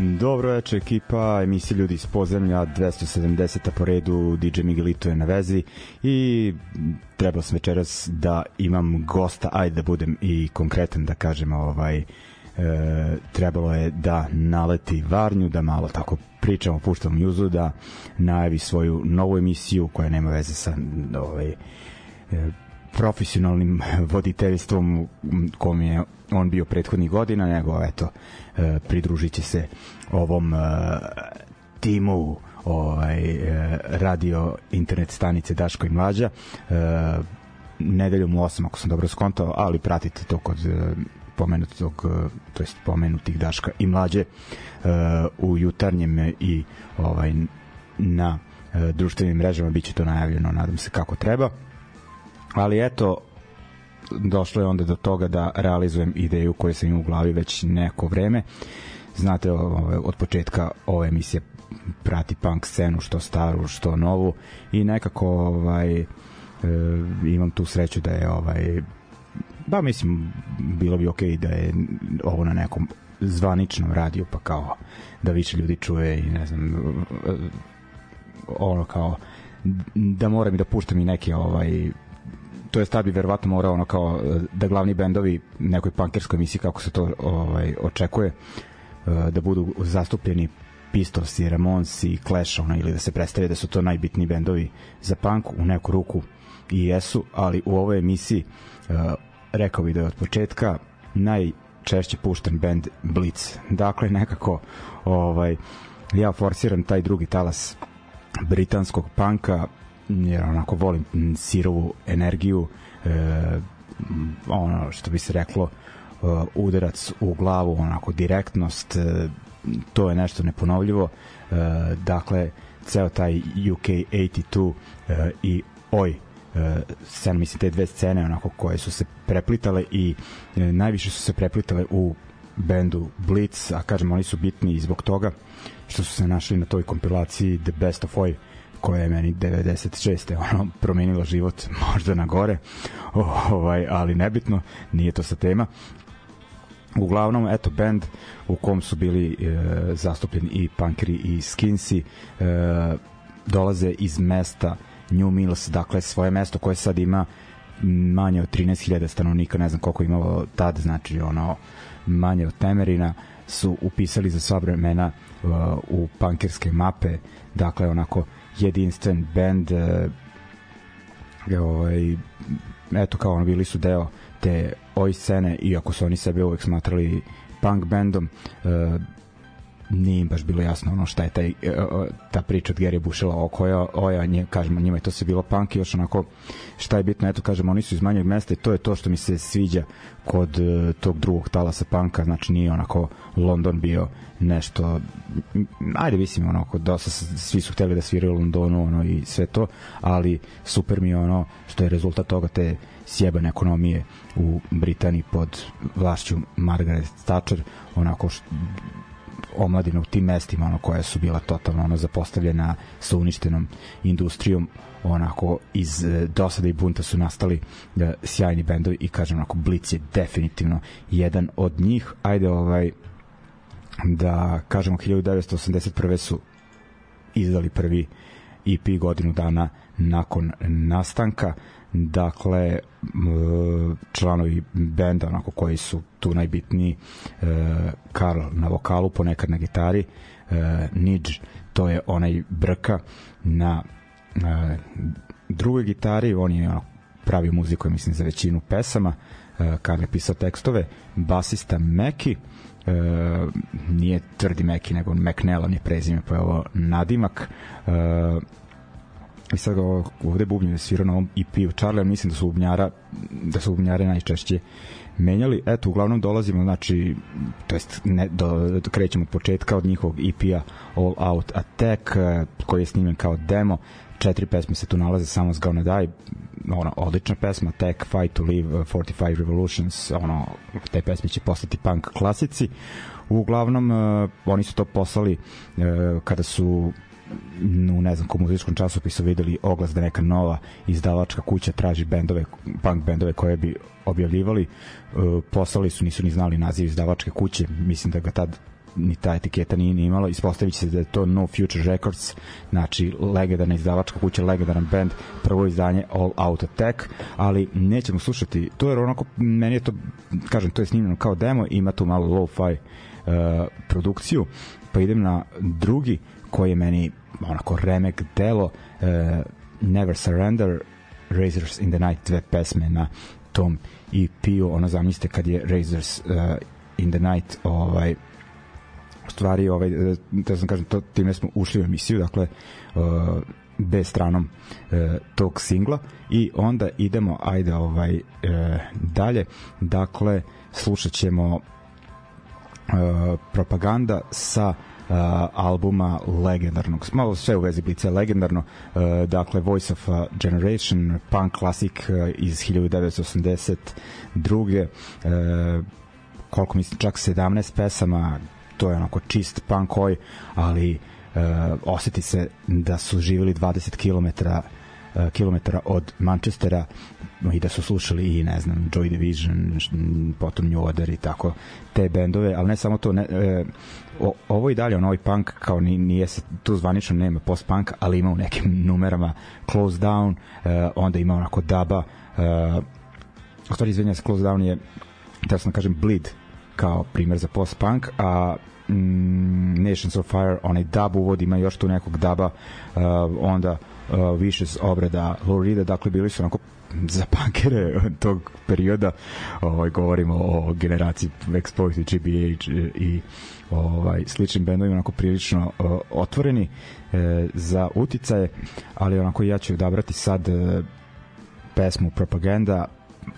Dobro večer ekipa, emisija Ljudi iz pozemlja, 270. po redu, DJ Miguelito je na vezi i trebao sam večeras da imam gosta, ajde da budem i konkretan da kažem ovaj, e, trebalo je da naleti Varnju, da malo tako pričamo, puštamo muzu, da najavi svoju novu emisiju koja nema veze sa ovaj, e, profesionalnim voditeljstvom kom je on bio prethodnih godina, nego eto, e, pridružit će se ovom e, timu ovaj, e, radio internet stanice Daško i Mlađa nedeljom u 8 ako sam dobro skontao, ali pratite to kod pomenutog, to jest pomenutih Daška i Mlađe u jutarnjem i ovaj na društvenim mrežama biće to najavljeno, nadam se kako treba. Ali eto došlo je onda do toga da realizujem ideju koju sam imao u glavi već neko vreme. Znate od početka ove emisije prati punk scenu što staru što novu. I nekako ovaj e, imam tu sreću da je ovaj ba mislim bilo bi okej okay da je ovo na nekom zvaničnom radiju pa kao da više ljudi čuje i ne znam ono kao da moram i da puštam i neke ovaj to je tad bi verovatno morao ono kao e, da glavni bendovi nekoj punkerskoj emisiji kako se to ovaj očekuje e, da budu zastupljeni Pistols i Ramones i Clash ono, ili da se predstave da su to najbitniji bendovi za punk u neku ruku i jesu, ali u ovoj emisiji uh, rekao bih da je od početka najčešće pušten band Blitz. Dakle, nekako ovaj, ja forsiram taj drugi talas britanskog panka jer onako volim sirovu energiju e, ono što bi se reklo e, udarac u glavu onako direktnost e, to je nešto neponovljivo. Dakle ceo taj UK 82 e, i oj scena, mislim te dve scene onako koje su se preplitale i najviše su se preplitale u bendu Blitz, a kažem oni su bitni i zbog toga što su se našli na toj kompilaciji The Best of Oi koja je meni 96. ono promenila život možda na gore ovaj, ali nebitno, nije to sa tema uglavnom eto band u kom su bili e, zastupljeni i punkeri i skinsi e, dolaze iz mesta New Mills, dakle svoje mesto koje sad ima manje od 13.000 stanovnika, ne znam koliko imalo tad, znači ono manje od Temerina, su upisali za sva vremena uh, u punkerske mape, dakle onako jedinstven band uh, ovaj, eto kao ono bili su deo te oj scene, iako su oni sebe uvek smatrali punk bandom, uh, nije im baš bilo jasno ono šta je taj, e, ta priča od Gary Bushela oko oja, oja nje, kažemo, njima je to se bilo punk i još onako šta je bitno, eto kažemo, oni su iz manjeg mesta i to je to što mi se sviđa kod tog drugog talasa panka, znači nije onako London bio nešto ajde mislim onako dosta svi su hteli da sviraju u Londonu ono i sve to, ali super mi je ono što je rezultat toga te sjebane ekonomije u Britaniji pod vlašću Margaret Thatcher onako što, omladina u tim mestima ono koja su bila totalno ono zapostavljena sa uništenom industrijom onako iz e, dosada i bunta su nastali e, sjajni bendovi i kažem onako Blitz je definitivno jedan od njih. Ajde ovaj da kažemo 1981. su izdali prvi EP godinu dana nakon nastanka dakle članovi benda onako koji su tu najbitniji e, Karl na vokalu ponekad na gitari e, Nidž to je onaj brka na e, drugoj gitari on je pravi muziku mislim za većinu pesama Karl je pisao tekstove basista Meki e, nije tvrdi Meki nego McNellon je prezime pa je ovo nadimak e, i sad ovde bubnje svira na ovom EP-u Charlie, mislim da su bubnjara da su bubnjare najčešće menjali. Eto, uglavnom dolazimo, znači, to jest ne, do, krećemo od početka od njihovog EP-a All Out Attack, eh, koji je snimljen kao demo. Četiri pesme se tu nalaze, samo s Gonna Die, ono, odlična pesma, Attack, Fight to Live, 45 eh, Revolutions, ono, te pesme će postati punk klasici. Uglavnom, uh, oni su to poslali uh, kada su u ne znam kom muzičkom časopisu videli oglas da neka nova izdavačka kuća traži bendove, punk bendove koje bi objavljivali. Uh, poslali su, nisu ni znali naziv izdavačke kuće, mislim da ga tad ni ta etiketa nije ni ispostavit se da je to No Future Records znači legendarna izdavačka kuća legendaran band prvo izdanje All Out Attack ali nećemo slušati to jer onako meni je to kažem to je snimljeno kao demo ima tu malo low-fi uh, produkciju pa idem na drugi koji je meni onako remek delo uh, Never Surrender Razors in the Night dve pesme na tom EP-u ono zamislite kad je Razors uh, in the Night ovaj stvari ovaj da sam kažem to time smo ušli u emisiju dakle uh, B stranom uh, tog singla i onda idemo ajde ovaj uh, dalje dakle slušat ćemo uh, propaganda sa uh, albuma legendarnog, malo sve u vezi Blica legendarno, uh, dakle Voice of a Generation, punk klasik uh, iz 1982. Uh, koliko mislim, čak 17 pesama, to je onako čist punk oj, ali uh, oseti se da su živjeli 20 km kilometara od Manchestera i da su slušali i ne znam Joy Division, potom New Order i tako te bendove, ali ne samo to ne, e, o, ovo i dalje on ovaj punk kao ni, nije se tu zvanično nema post punk, ali ima u nekim numerama Close Down, e, onda ima onako Daba e, u stvari izvinja se Close Down je da sam kažem Bleed kao primer za post punk, a mm, Nations of Fire, onaj dub uvod ima još tu nekog daba, uh, onda uh, više obrada Lorida, dakle bili su onako za punkere tog perioda ovaj govorimo o generaciji Exposed GBH i ovaj sličnim bendovima onako prilično uh, otvoreni e, za uticaje ali onako ja ću odabrati sad e, pesmu Propaganda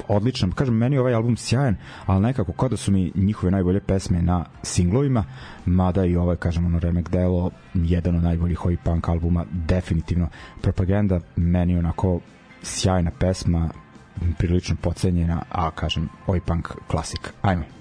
odličan, kažem, meni ovaj album sjajan, ali nekako kao da su mi njihove najbolje pesme na singlovima, mada i ovaj, kažem, ono, Remek Delo, jedan od najboljih ovih punk albuma, definitivno propaganda, meni onako sjajna pesma, prilično pocenjena, a kažem, ovaj punk klasik. Ajmo.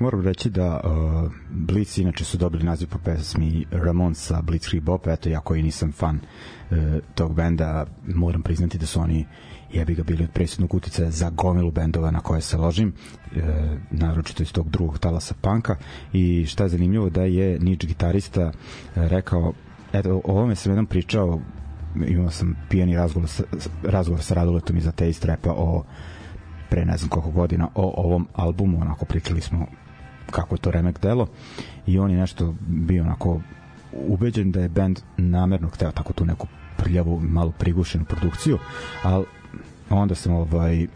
Moram reći da uh, Blitz inače su dobili naziv po pesmi Ramon sa Blitzkrieg Bop, eto ja koji nisam fan uh, tog benda, moram priznati da su oni jebi ga bili od presudnog uticaja za gomilu bendova na koje se ložim, e, naročito iz tog drugog talasa panka i šta je zanimljivo da je Nič gitarista e, rekao, eto o ovome sam jednom pričao imao sam pijani razgovor sa, razgovor sa Raduletom iza te istrepa o pre ne znam koliko godina o ovom albumu, onako pričali smo kako je to remek delo i on je nešto bio onako ubeđen da je band namerno hteo tako tu neku prljavu, malo prigušenu produkciju, ali onda sam ovaj e,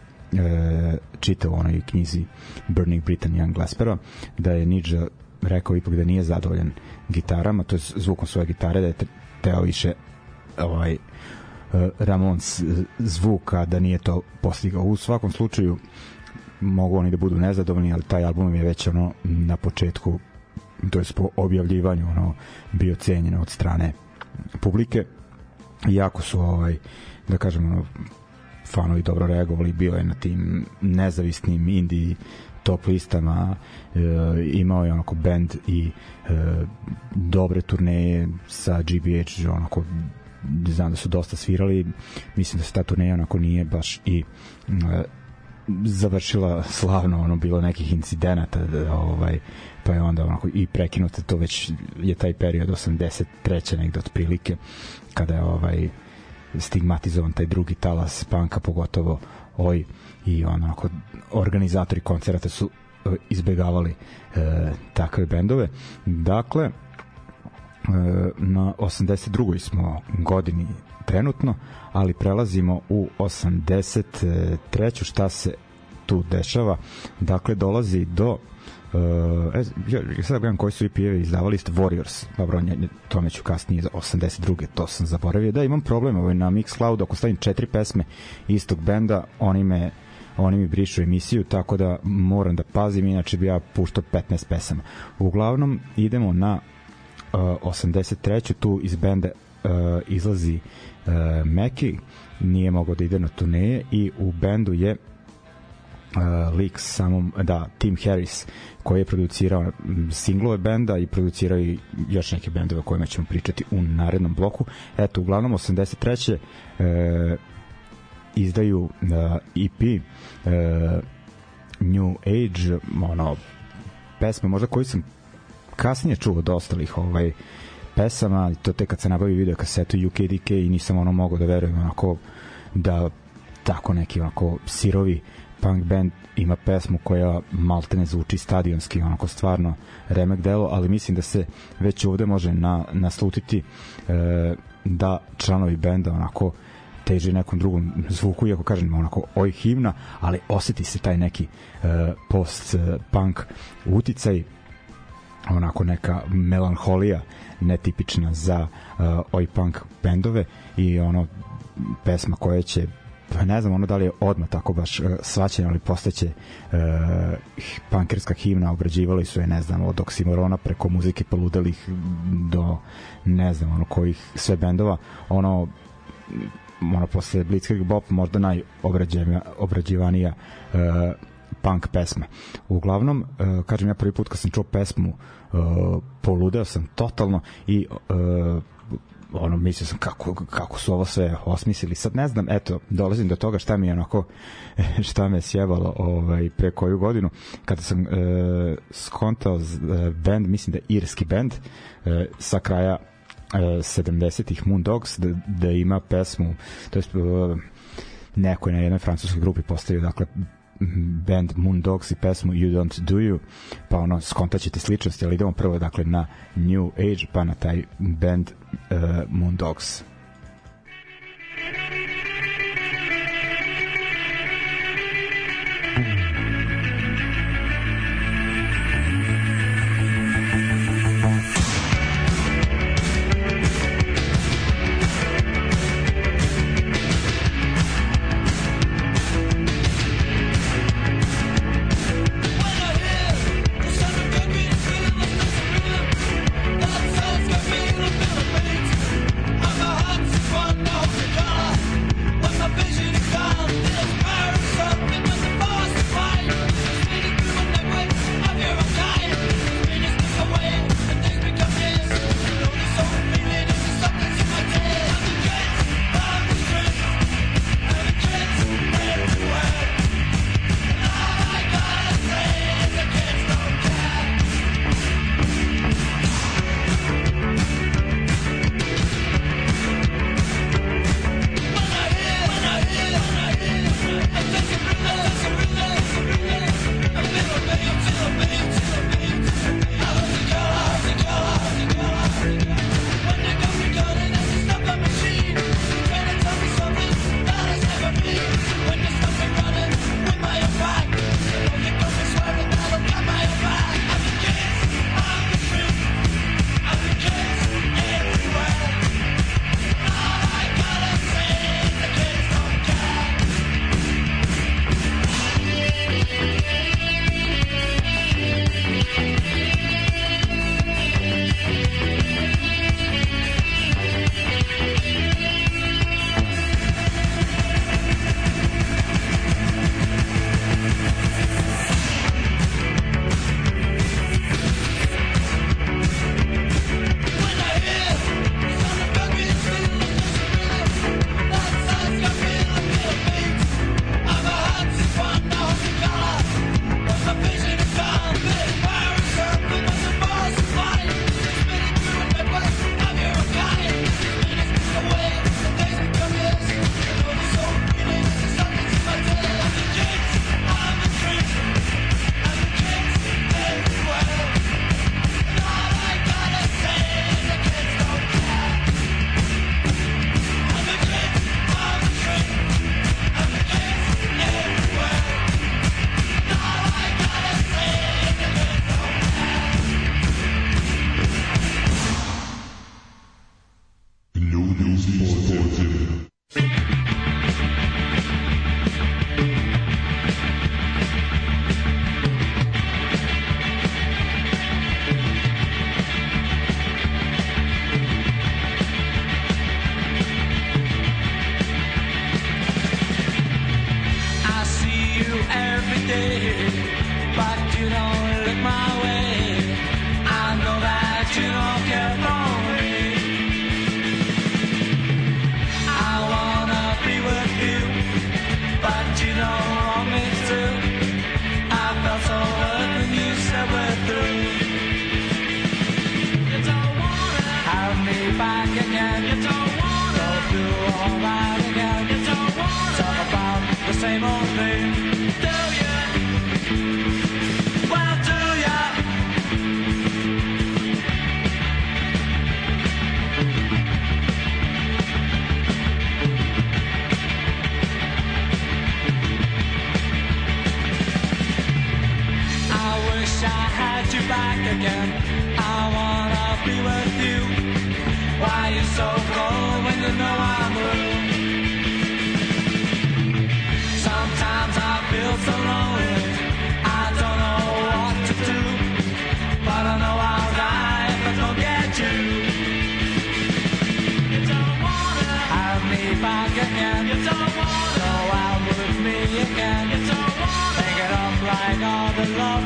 čitao u onoj knjizi Burning Britain Young Glaspera da je Nidža rekao ipak da nije zadovoljan gitarama, to je zvukom svoje gitare, da je teo više ovaj Eh, Ramons zvuka da nije to postigao. U svakom slučaju mogu oni da budu nezadovoljni, ali taj album je već ono na početku to je po objavljivanju ono bio cenjeno od strane publike. Jako su ovaj da kažemo ono, fanovi dobro reagovali bio je na tim nezavisnim indie top listama e, imao je onako band i e, dobre turneje sa GBH onako znam da su dosta svirali mislim da se ta turneja onako nije baš i e, završila slavno ono bilo nekih incidenata ovaj pa je onda onako i prekinuto to već je taj period 83. negde otprilike kada je ovaj stigmatizovan taj drugi talas panka pogotovo oj i onako organizatori koncerata su e, izbegavali e, takve bendove dakle na 82. smo godini trenutno, ali prelazimo u 83. šta se tu dešava. Dakle, dolazi do Uh, ja, ja sad gledam koji su EP-evi izdavali ste Warriors, dobro, nje, tome ću kasnije 82. to sam zaboravio da imam problem ovaj, na Mixcloud ako stavim četiri pesme istog benda oni me oni mi brišu emisiju, tako da moram da pazim, inače bi ja puštao 15 pesama. Uglavnom, idemo na 83. tu iz benda uh, izlazi uh, Meki, nije mogao da ide na turneje i u bendu je uh, lik samom, da, Tim Harris koji je producirao singlove benda i producirao i još neke bendove o kojima ćemo pričati u narednom bloku. Eto, uglavnom 83. Uh, izdaju uh, EP uh, New Age, ono, pesme možda koji sam kasnije čuo od ostalih ovaj, pesama, to te kad se nabavi video kasetu UKDK i nisam ono mogao da verujem onako da tako neki onako sirovi punk band ima pesmu koja maltene zvuči stadionski, onako stvarno remek delo, ali mislim da se već ovde može na, naslutiti e, da članovi benda onako teže nekom drugom zvuku, iako kažem onako oj himna, ali oseti se taj neki e, post-punk uticaj onako neka melanholija netipična za uh, oj punk bendove i ono pesma koja će pa ne znam ono da li je odmah tako baš uh, svaćena ali postaće uh, punkerska himna obrađivali su je ne znam od Oxymorona preko muzike poludelih do ne znam ono kojih sve bendova ono ono posle Blitzkrieg Bop možda najobrađivanija uh, punk pesma. Uglavnom, uh, kažem ja prvi put kad sam čuo pesmu poludeo sam totalno i uh, ono mislio sam kako, kako su ovo sve osmislili. Sad ne znam eto dolazim do toga šta mi je onako šta me sjebalo ovaj pre koju godinu kada sam uh, skontao uh, band mislim da je irski band uh, sa kraja uh, 70-ih Moondogs da, da ima pesmu to je uh, neko je na jednoj francuskoj grupi postavio dakle band Moondogs i pesmu You Don't Do You, pa ono, skontaćete sličnosti, ali idemo prvo dakle na New Age, pa na taj band uh, Moondogs.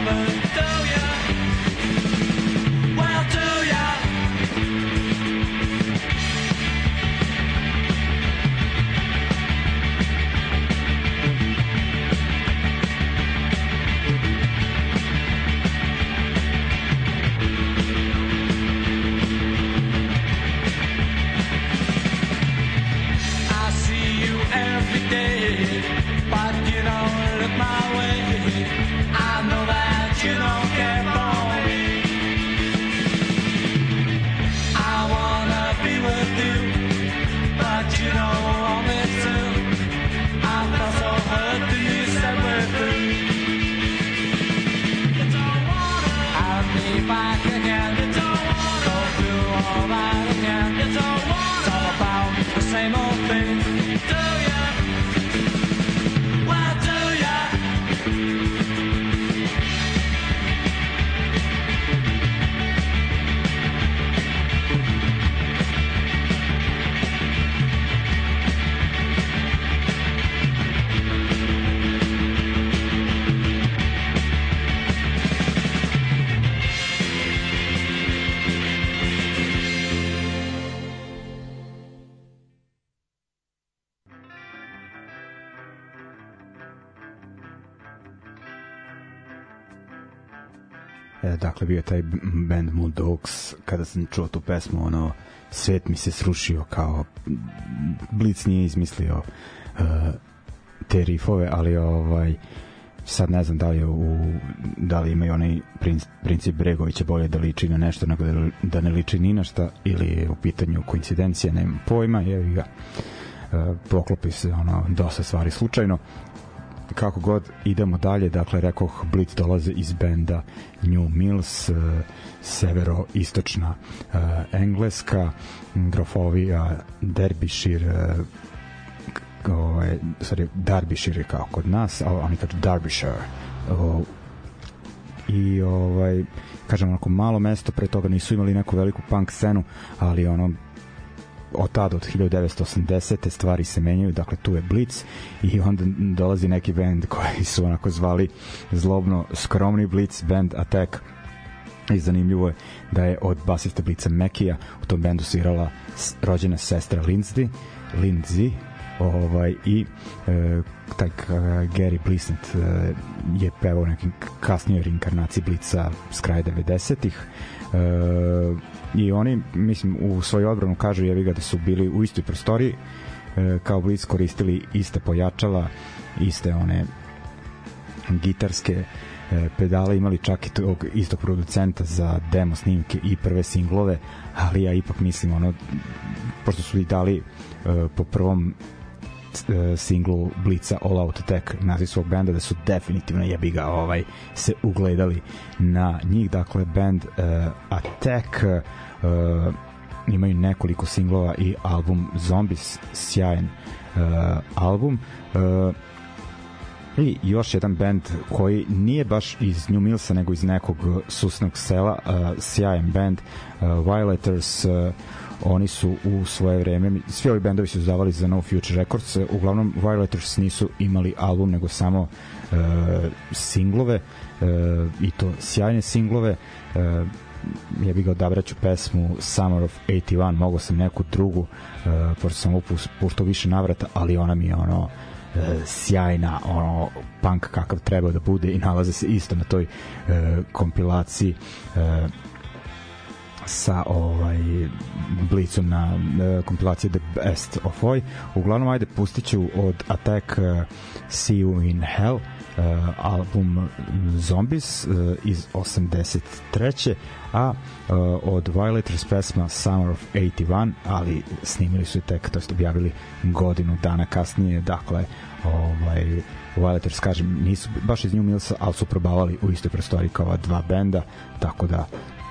Government, though. Dakle bio taj band Moon Dogs kada sam čuo tu pesmu ono svet mi se srušio kao Blitz nije izmislio uh, te rifove ali ovaj sad ne znam da li u da li imaju onaj princip Bregovića bolje da liči na nešto nego da, da ne liči ni na šta ili je u pitanju koincidencija nemam pojma je ga uh, poklopi se ono dosta stvari slučajno kako god idemo dalje, dakle rekoh Blitz dolaze iz benda New Mills uh, severo-istočna uh, engleska. Grofovija Derbyshire uh, ovaj, sorry, Derbyshire kao kod nas, a oni kažu Derbyshire. Uh, i ovaj kažem onako malo mesto pre toga nisu imali neku veliku punk scenu ali ono od tada, od 1980. stvari se menjaju, dakle tu je Blitz i onda dolazi neki band koji su onako zvali zlobno skromni Blitz band Attack i zanimljivo je da je od basista Blica Mekija u tom bendu svirala rođena sestra Lindsay Lindsay ovaj i e, taj Gary Blissett e, je pevao nekim kasnijoj reinkarnaciji Blica s kraja 90-ih e, i oni mislim u svoju odbranu kažu jevi ga da su bili u istoj prostoriji e, kao Blitz koristili iste pojačala iste one gitarske e, pedale imali čak i tog istog producenta za demo snimke i prve singlove ali ja ipak mislim ono pošto su i dali e, po prvom singlu Blica All Out Attack naziv svog benda da su definitivno jebi ga ovaj se ugledali na njih. Dakle band uh, Attack uh, imaju nekoliko singlova i album Zombies sjajan uh, album. Uh, i još jedan band koji nije baš iz New Millsa nego iz nekog susnog sela. Uh, sjajan band uh, Violators uh, oni su u svoje vreme svi ovi bendovi su izdavali za No Future Records. Uglavnom Violators nisu imali album nego samo uh, singlove uh, i to sjajne singlove. Uh, ja bih ga odabraću pesmu Summer of 81 mogo sam neku drugu uh, pošto sam puštao više navrata ali ona mi je ono uh, sjajna ono punk kakav treba da bude i nalaze se isto na toj uh, kompilaciji uh, sa ovaj blicom na uh, kompilaciji The Best of Oi. Uglavnom, ajde, pustit ću od Attack uh, See You in Hell uh, album Zombies uh, iz 83. a uh, od Violators pesma Summer of 81, ali snimili su tek, to jest objavili godinu dana kasnije, dakle ovaj Violators kažem nisu baš iz New Millsa, ali su probavali u istoj prostoriji kao dva benda, tako da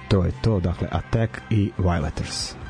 to je to, dakle Attack i Violators.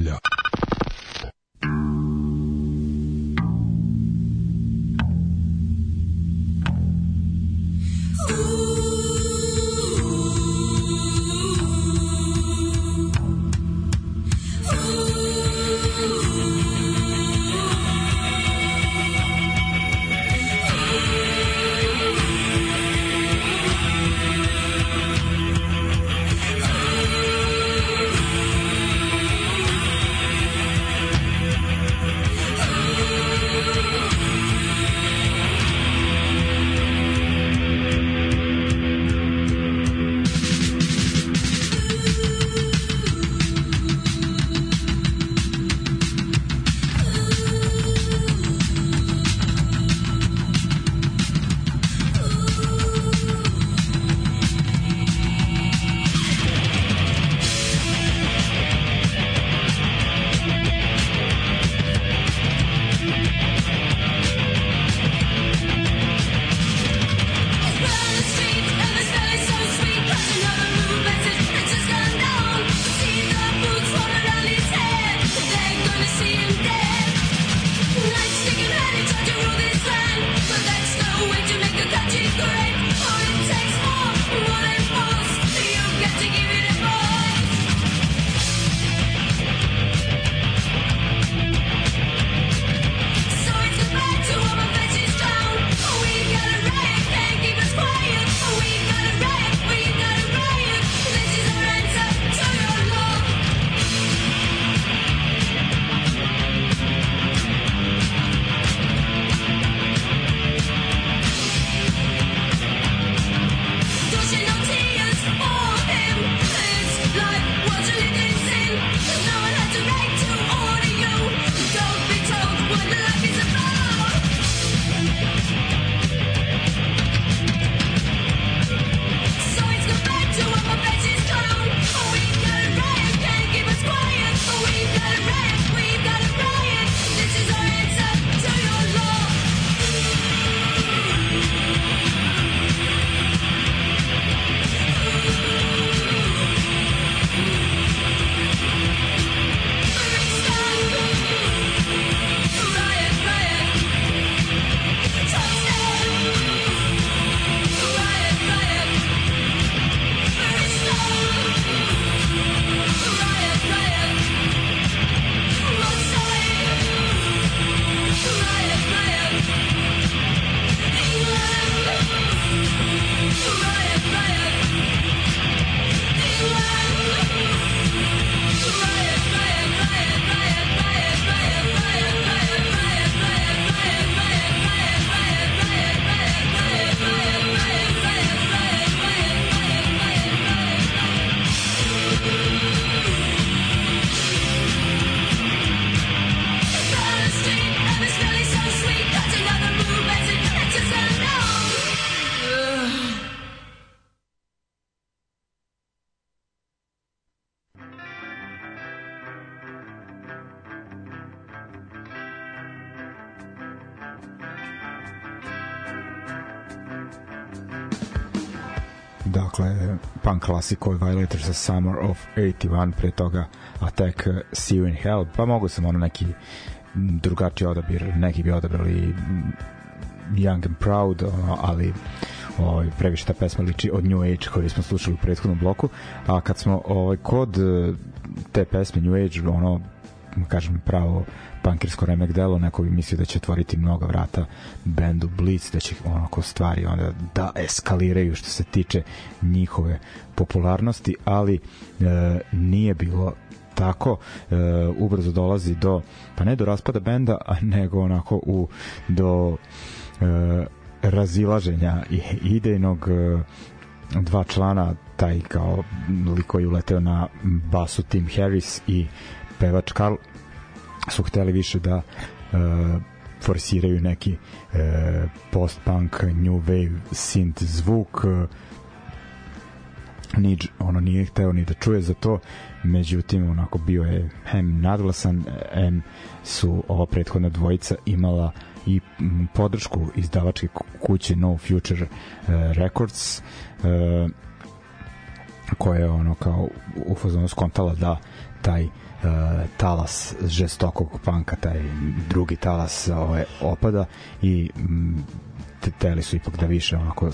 Iz klasiko Violators of Summer of 81 pre toga Attack See You in Hell pa mogu sam ono neki drugačiji odabir neki bi odabrali Young and Proud ono, ali ovaj previše ta pesma liči od New Age koju smo slušali u prethodnom bloku a kad smo ovaj kod te pesme New Age ono kažem pravo pankirsko remek delo, neko bi mislio da će otvoriti mnogo vrata bendu Blitz, da će onako stvari onda da eskaliraju što se tiče njihove popularnosti, ali e, nije bilo tako e, ubrzo dolazi do pa ne do raspada benda nego onako u do e, razilaženja idejnog e, dva člana taj kao liko koji uleteo na basu Tim Harris i pevač Carl su hteli više da uh, forsiraju neki uh, post-punk, new wave, synth zvuk. Uh, ono nije hteo ni da čuje za to. Međutim onako bio je hem nadglasan em su ova prethodna dvojica imala i podršku izdavačke kuće No Future uh, Records uh, koja je ono kao u fazonu skontala da taj uh, talas žestokog panka, taj drugi talas ovaj, opada i mm, teli su ipak da više onako uh,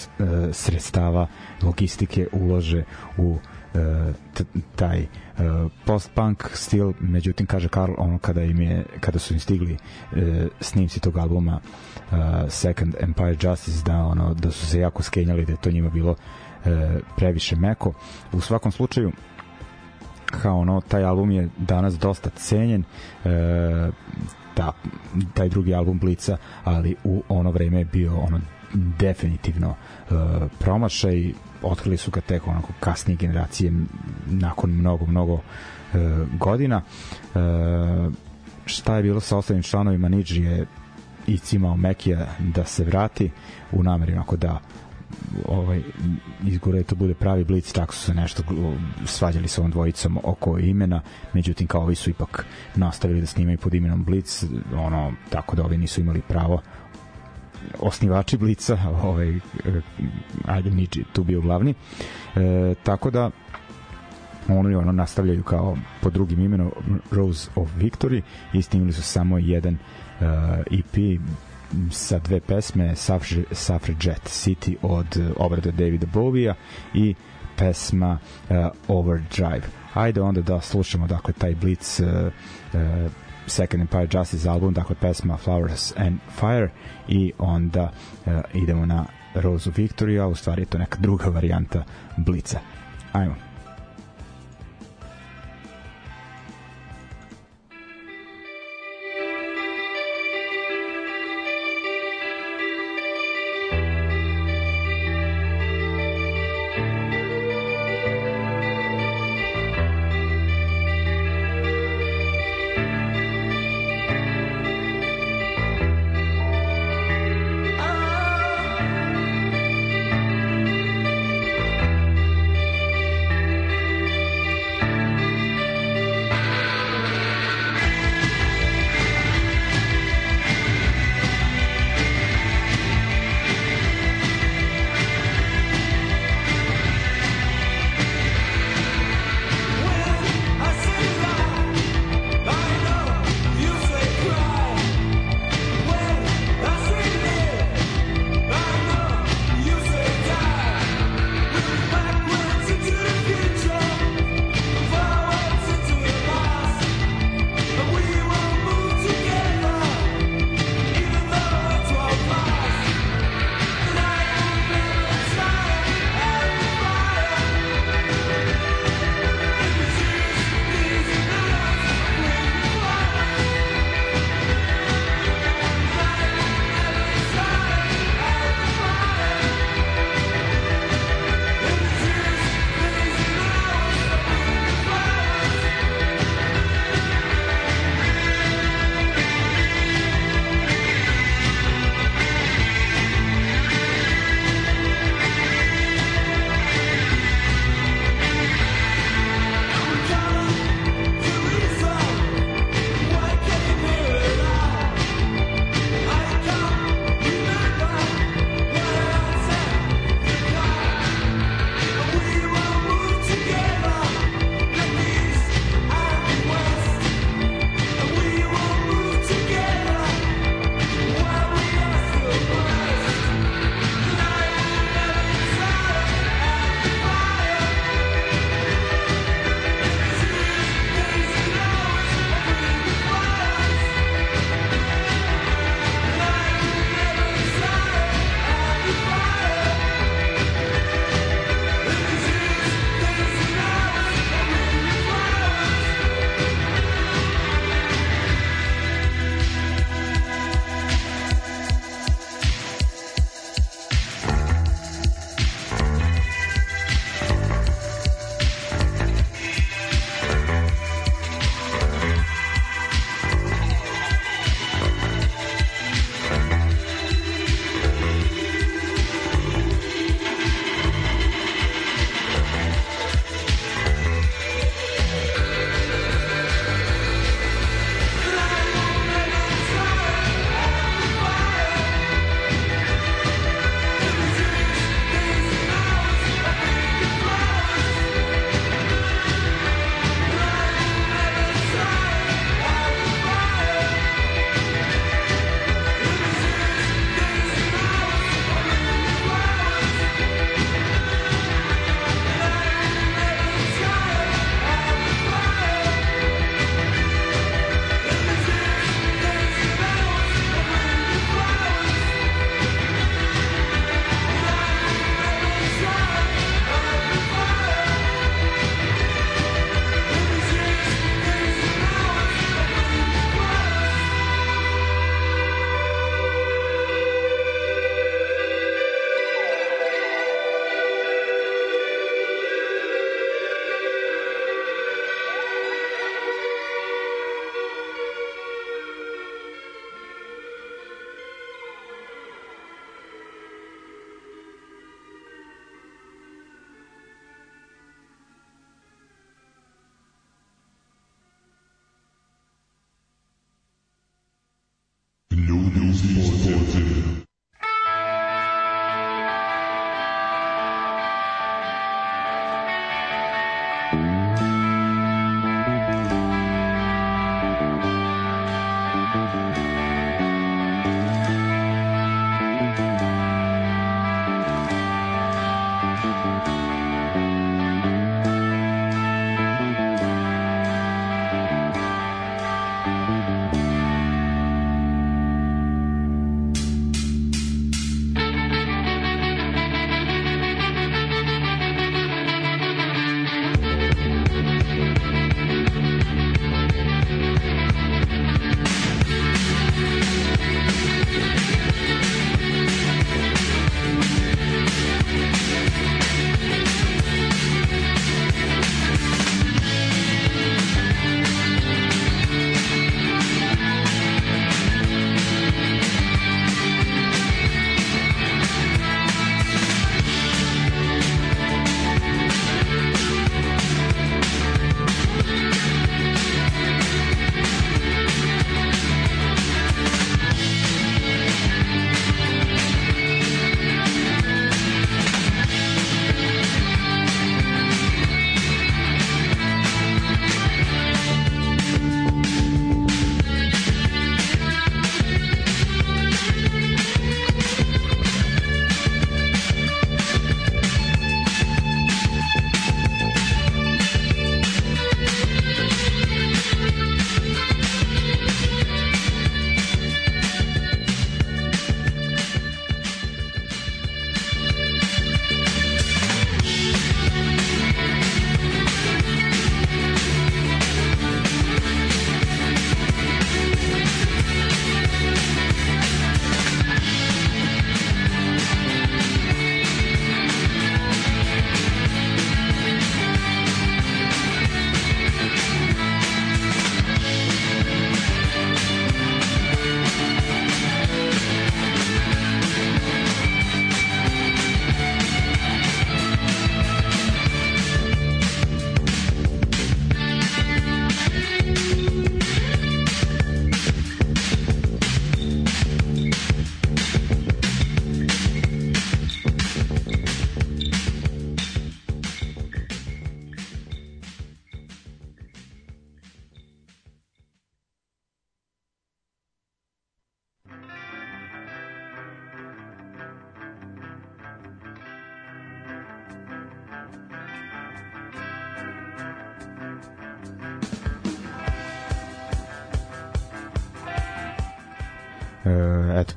sredstava logistike ulože u uh, taj post-punk stil, međutim kaže Karl ono kada im je, kada su im stigli uh, snimci tog albuma uh, Second Empire Justice da ono da su se jako skenjali da je to njima bilo previše meko. U svakom slučaju kao ono, taj album je danas dosta cenjen e, ta, taj drugi album Blica, ali u ono vreme je bio ono definitivno e, promašaj otkrili su ga tek onako kasnije generacije nakon mnogo mnogo e, godina. E, šta je bilo sa ostalim članovima? Nidži je i cimao Mekija da se vrati u nameri onako da ovaj izgore to bude pravi blic tako su se nešto svađali sa ovom dvojicom oko imena međutim kao ovi su ipak nastavili da snimaju pod imenom Blic ono tako da ovi nisu imali pravo osnivači Blica ovaj ajde Niči tu bio glavni. E, tako da oni ono nastavljaju kao pod drugim imenom Rose of Victory i snimili su samo jedan uh, EP sa dve pesme Suffragette City od uh, obrade Davida Bovija i pesma uh, Overdrive. Ajde onda da slušamo dakle taj Blitz uh, uh, Second Empire Justice album, dakle pesma Flowers and Fire i onda uh, idemo na Rose of Victory, a u stvari je to neka druga varijanta Blitza. Ajmo.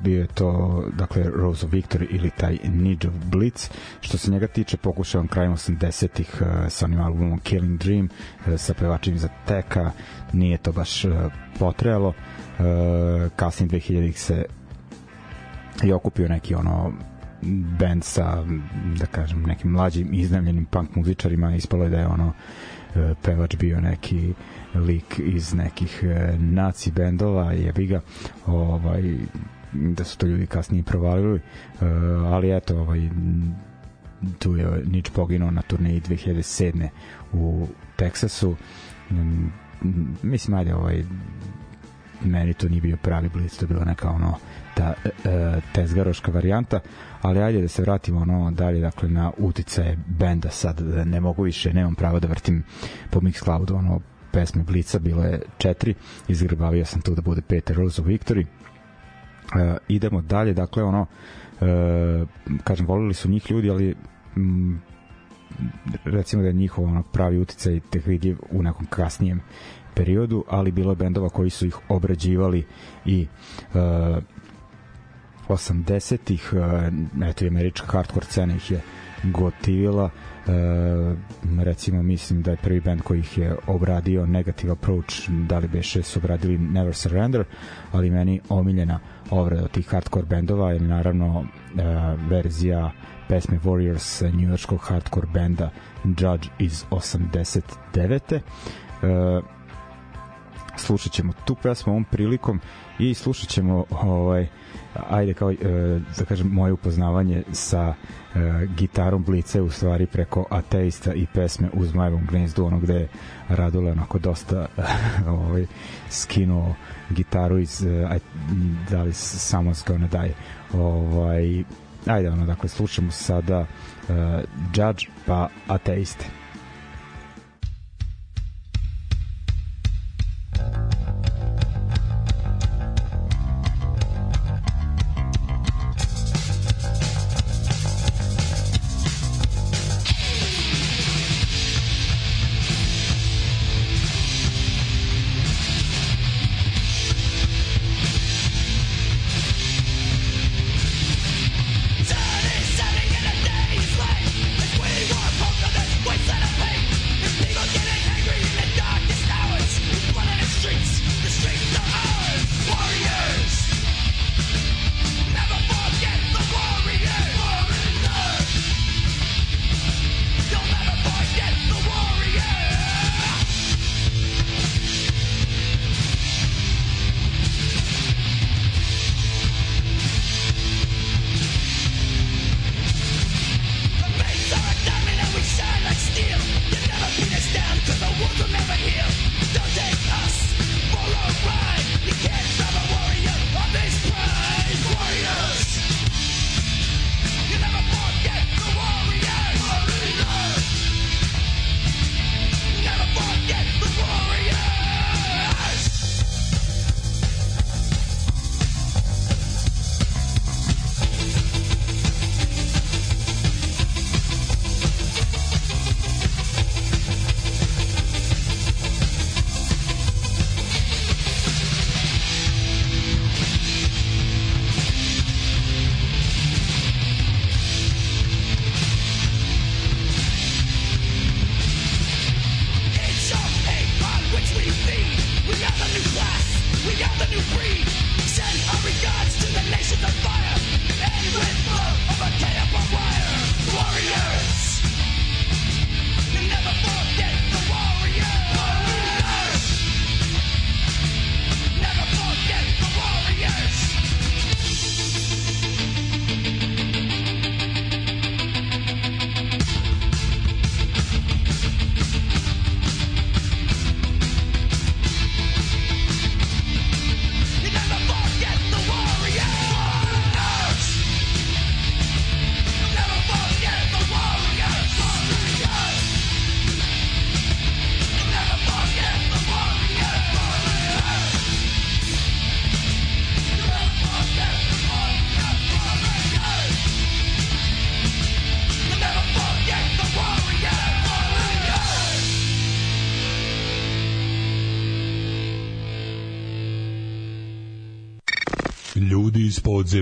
Bio je to dakle Rose of Victory ili taj Need of Blitz. Što se njega tiče pokušavam krajem 80-ih uh, sa onim albumom Killing Dream uh, sa pevačima za Teka. Nije to baš potrebalo uh, kasnije 2000-ih se i okupio neki ono band sa da kažem nekim mlađim iznajmljenim punk muzičarima. Ispalo je da je ono pevač bio neki lik iz nekih naci bendova jebi ga. Ovaj da su to ljudi kasnije provalili ali eto ovaj tu je Nič poginuo na turneji 2007. u Teksasu mislim ajde ovaj meni to nije bio pravi blic, to je bila neka ono ta e, tezgaroška varijanta, ali ajde da se vratimo ono dalje, dakle na uticaje benda sad, da ne mogu više, nemam pravo da vrtim po Mixcloudu ono pesme Blica, bilo je četiri, izgrbavio sam tu da bude Peter Rose of Victory. E, idemo dalje, dakle ono e, kažem, volili su njih ljudi, ali m, recimo da je njihov onog pravi uticaj tek vidljiv u nekom kasnijem periodu, ali bilo je bendova koji su ih obrađivali i uh, 80-ih, uh, eto i američka hardcore scena ih je gotivila uh, recimo mislim da je prvi band koji ih je obradio Negative Approach, da li beše su obradili Never Surrender, ali meni omiljena obrada tih hardcore bendova je naravno uh, verzija pesme Warriors New Yorkskog hardcore benda Judge iz 89. Uh, slušat ćemo tu pesmu ovom prilikom i slušat ćemo ovaj, ajde kao e, da kažem moje upoznavanje sa e, gitarom Blice u stvari preko ateista i pesme u Zmajevom gnezdu ono gde je Radule onako dosta ovaj, skinuo gitaru iz e, aj, da li Someone's Gonna Die ovaj, ajde ono dakle slušamo sada e, Judge pa ateiste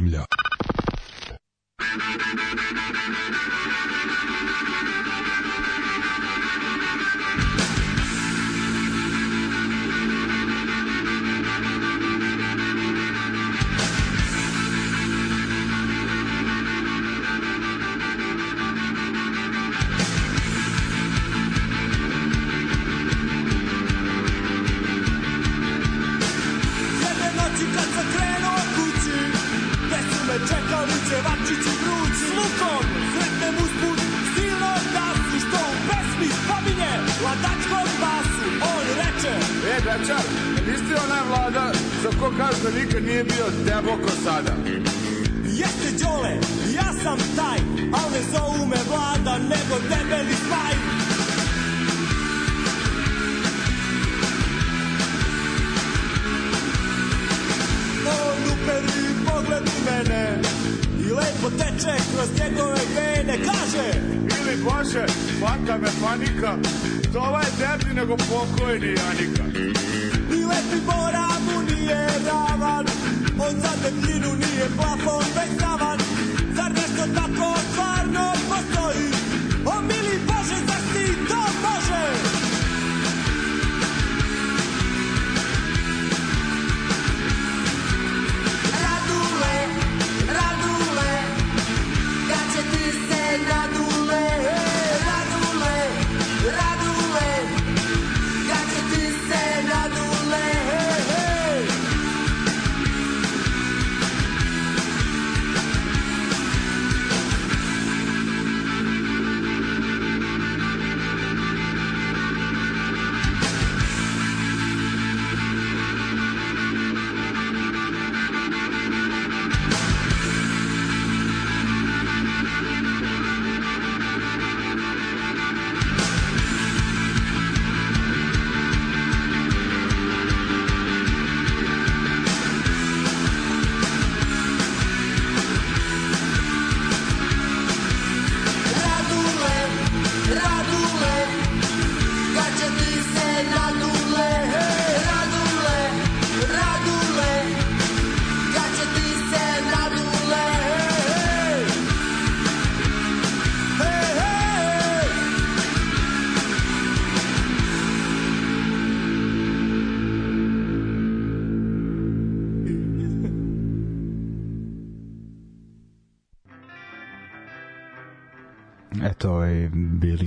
iz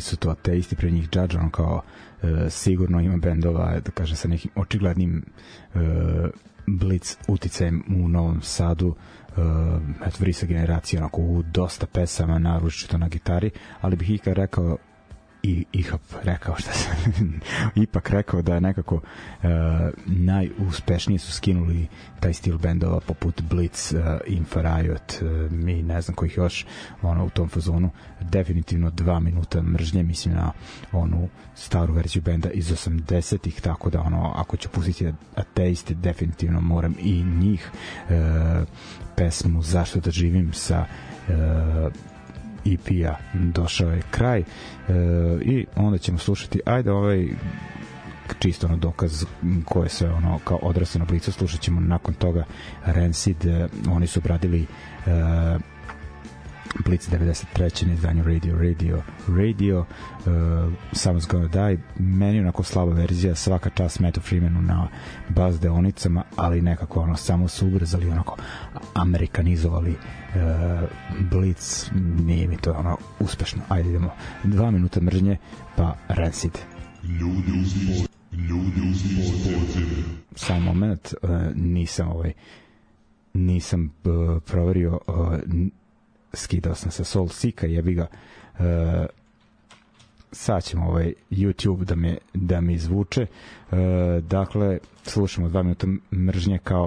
su to ateisti, pre njih Judge, ono kao e, sigurno ima bendova, da kažem, sa nekim očiglednim e, blic uticajem u Novom Sadu, e, eto, vrisa generacija, onako, u dosta pesama, naručito na gitari, ali bih ikad rekao i ihap rekao šta sam ipak rekao da je nekako e, najuspešnije su skinuli taj stil bendova poput Blitz, e, Infa Riot e, mi ne znam kojih još ono u tom fazonu. Definitivno dva minuta mržnje mislim na onu staru verziju benda iz 80-ih tako da ono ako ću pustiti ateiste definitivno moram i njih e, pesmu Zašto da živim sa EP-a došao je kraj e, i onda ćemo slušati ajde ovaj čisto ono dokaz koje se ono kao odrasle na blicu slušat ćemo nakon toga Rancid e, oni su obradili e, Blitz 93. na izdanju Radio Radio Radio uh, Someone's Gonna Die. Meni onako slaba verzija svaka čast Mattu Freemanu na bas deonicama ali nekako ono samo su ubrzali onako amerikanizovali uh, Blitz. Nije mi to ono uspešno. Ajde idemo. Dva minuta mržnje pa Rancid. Ljudi pod... Ljudi samo moment uh, nisam ovaj nisam uh, proverio uh, skidao sam sa Soul Sika jebi ga. Uh, sad ćemo ovaj YouTube da me da mi izvuče. Uh, dakle slušamo dva minuta mržnje kao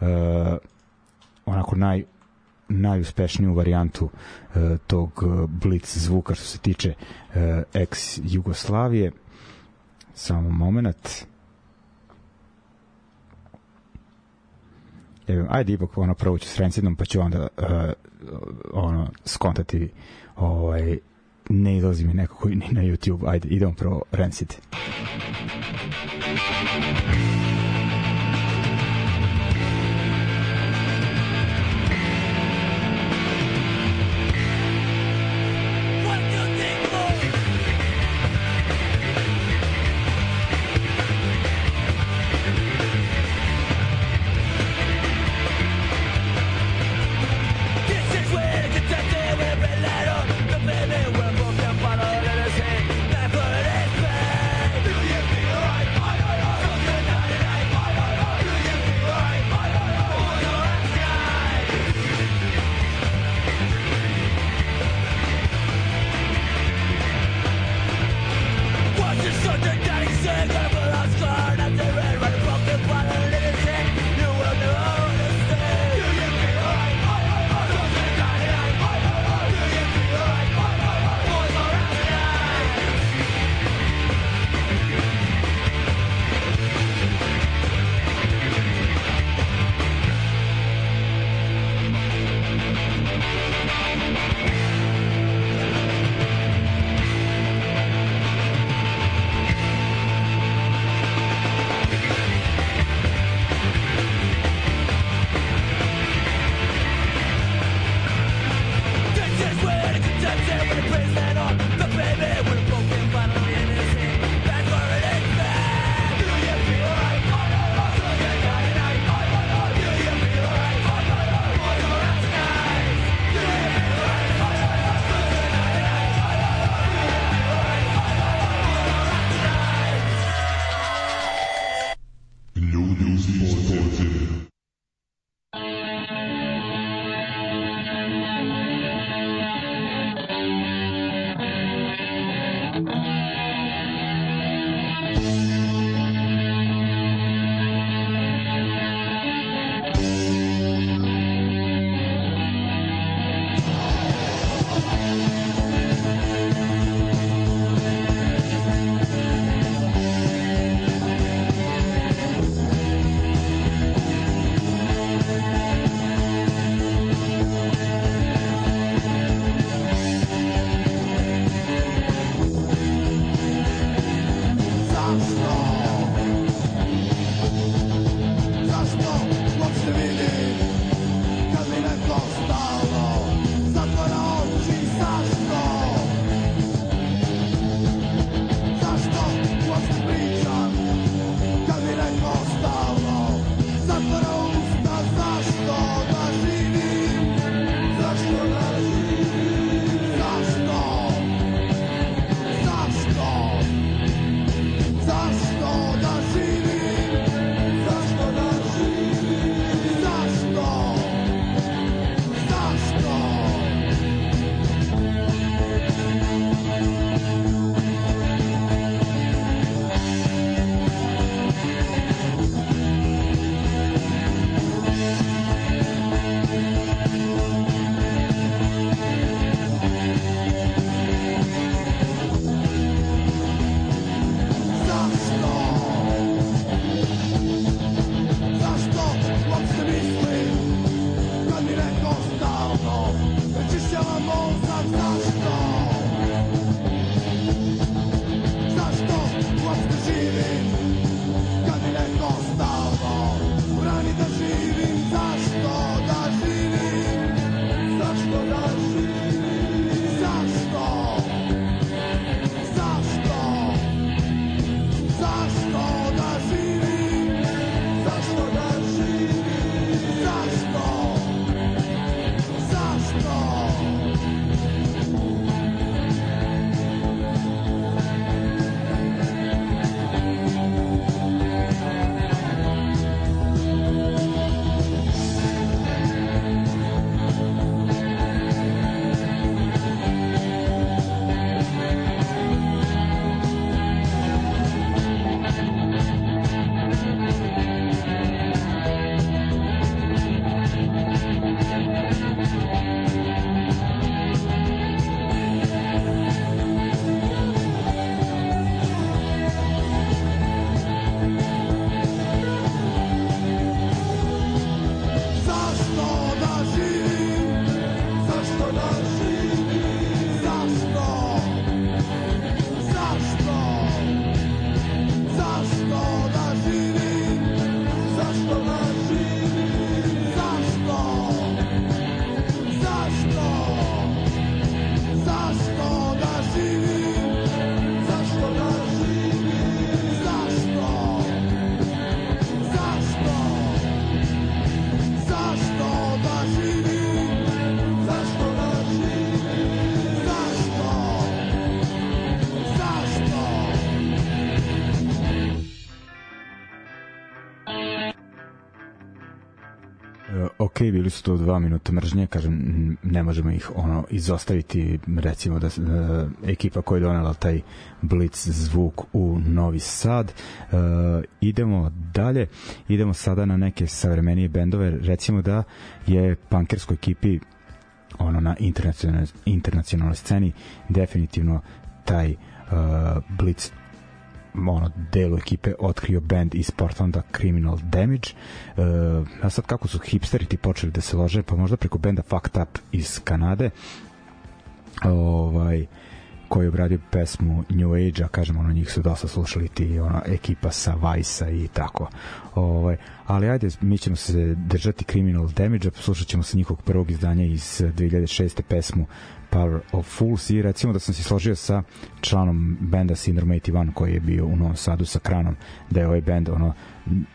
uh, onako naj najuspešniju varijantu uh, tog blitz zvuka što se tiče uh, ex Jugoslavije. Samo moment Evo, ajde ipak ono prvo ću s Rancidom pa ću onda uh, ono skontati ovaj ne izlazi mi nekako ni na YouTube ajde idemo prvo Rancid Radule, ok, bili su to dva minuta mržnje, kažem, ne možemo ih ono izostaviti, recimo da uh, ekipa koja je donela taj Blitz zvuk u Novi Sad. Uh, idemo dalje, idemo sada na neke savremenije bendove, recimo da je punkerskoj ekipi ono na internacionalnoj internacionalnoj sceni definitivno taj uh, Blitz ono delu ekipe otkrio band iz Portlanda Criminal Damage. Uh, a sad kako su hipsteri ti počeli da se lože pa možda preko benda Fucked Up iz Kanade ovaj koji je obradio pesmu New Age, a kažem, ono, njih su dosta slušali ti, ono, ekipa sa Vice-a i tako. Ovaj, ali ajde, mi ćemo se držati Criminal Damage, a poslušat ćemo sa njihovog prvog izdanja iz 2006. pesmu Power of Fools i recimo da sam se složio sa članom benda Syndrome 81 koji je bio u Novom Sadu sa Kranom da je ovaj bend ono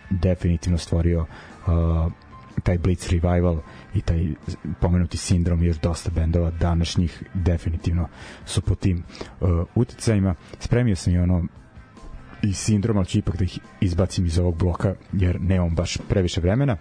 definitivno stvorio uh, taj Blitz Revival i taj pomenuti sindrom još dosta bendova današnjih definitivno su po tim uh, uticajima. Spremio sam i ono i sindrom, ali ću ipak da ih izbacim iz ovog bloka jer nemam baš previše vremena.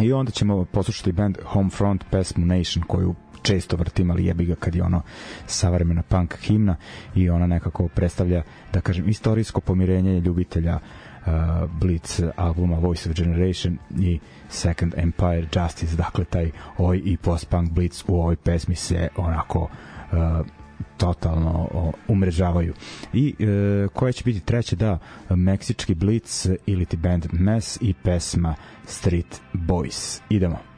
I onda ćemo poslušati band Homefront pesmu Nation koju često vrtim, ali jebi ga kad je ono savremena punk himna i ona nekako predstavlja, da kažem, istorijsko pomirenje ljubitelja uh, Blitz albuma Voice of Generation i Second Empire Justice, dakle taj oj i post-punk Blitz u ovoj pesmi se onako uh, totalno o, umrežavaju. I e, koja će biti treća da Meksički Blitz ili ti band Mess i pesma Street Boys. Idemo.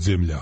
Podzemlja.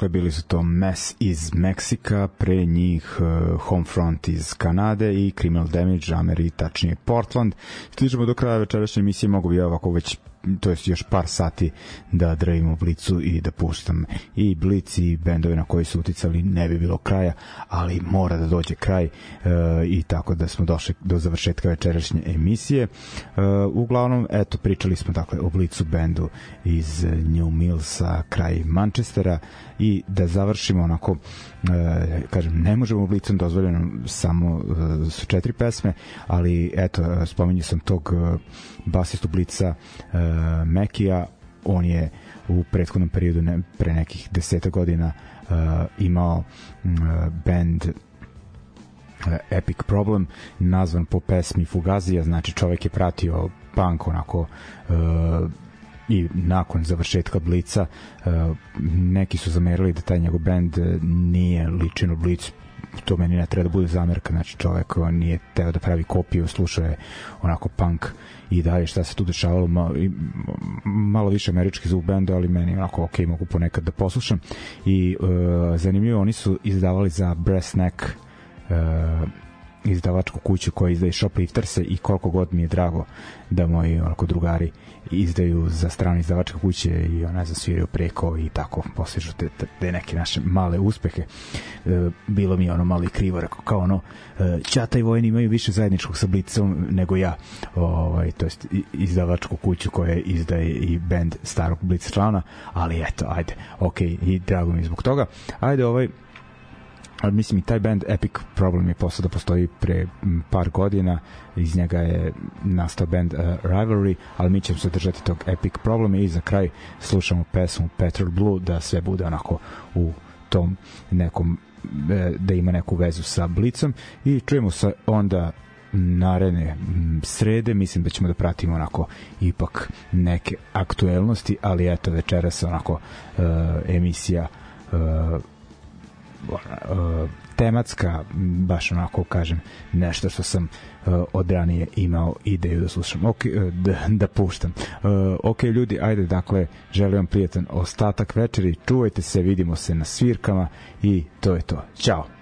Dakle, bili su to Mess iz Meksika, pre njih uh, Homefront iz Kanade i Criminal Damage, Ameri, tačnije Portland. Stižemo do kraja večerašnje emisije, mogu bi ja ovako već to jest još par sati da drevimo Blicu i da puštam i Blic i bendove na koji su uticali ne bi bilo kraja, ali mora da dođe kraj e, i tako da smo došli do završetka večerašnje emisije. E, uglavnom, eto, pričali smo dakle o Blicu bendu iz New Millsa, kraj Manchestera i da završimo onako e, kažem, ne možemo Blicom dozvoljeno samo e, su četiri pesme, ali eto, spominju sam tog e, basistu Blica e, Mekija, on je u prethodnom periodu ne, pre nekih deseta godina uh, imao uh, band uh, Epic Problem nazvan po pesmi Fugazija znači čovek je pratio punk onako i nakon završetka Blica uh, neki su zamerili da taj njegov band nije ličen u Blic. To meni ne treba da bude zamerka. Znači čovek nije teo da pravi kopiju slušao je onako punk i dalje šta se tu dešavalo. Malo, malo više američki zvuk benda ali meni onako ok mogu ponekad da poslušam. I uh, zanimljivo oni su izdavali za Brass Neck uh, izdavačku kuću koja izdaje Shoplifterse i koliko god mi je drago da moji onako drugari izdaju za strane izdavačke kuće i ona zasviraju preko i tako postižu te, te, neke naše male uspehe. E, bilo mi ono malo i krivo rekao kao ono e, Ćata i Vojni imaju više zajedničkog sa Blicom nego ja. Ovaj, to jest izdavačku kuću koja izdaje i band starog Blic člana ali eto ajde ok i drago mi zbog toga. Ajde ovaj ali mislim i taj band Epic Problem je postao da postoji pre par godina. Iz njega je nastao band uh, Rivalry ali mi ćemo se držati tog Epic Problem i za kraj slušamo pesmu Petrol Blue da sve bude onako u tom nekom e, da ima neku vezu sa Blicom i čujemo se onda naredne srede. Mislim da ćemo da pratimo onako ipak neke aktuelnosti ali eto večeras onako uh, emisija uh, tematska, baš onako kažem, nešto što sam uh, od ranije imao ideju da slušam, ok, uh, da, da puštam. Uh, ok, ljudi, ajde, dakle, želim vam prijatan ostatak večeri, čuvajte se, vidimo se na svirkama i to je to. Ćao!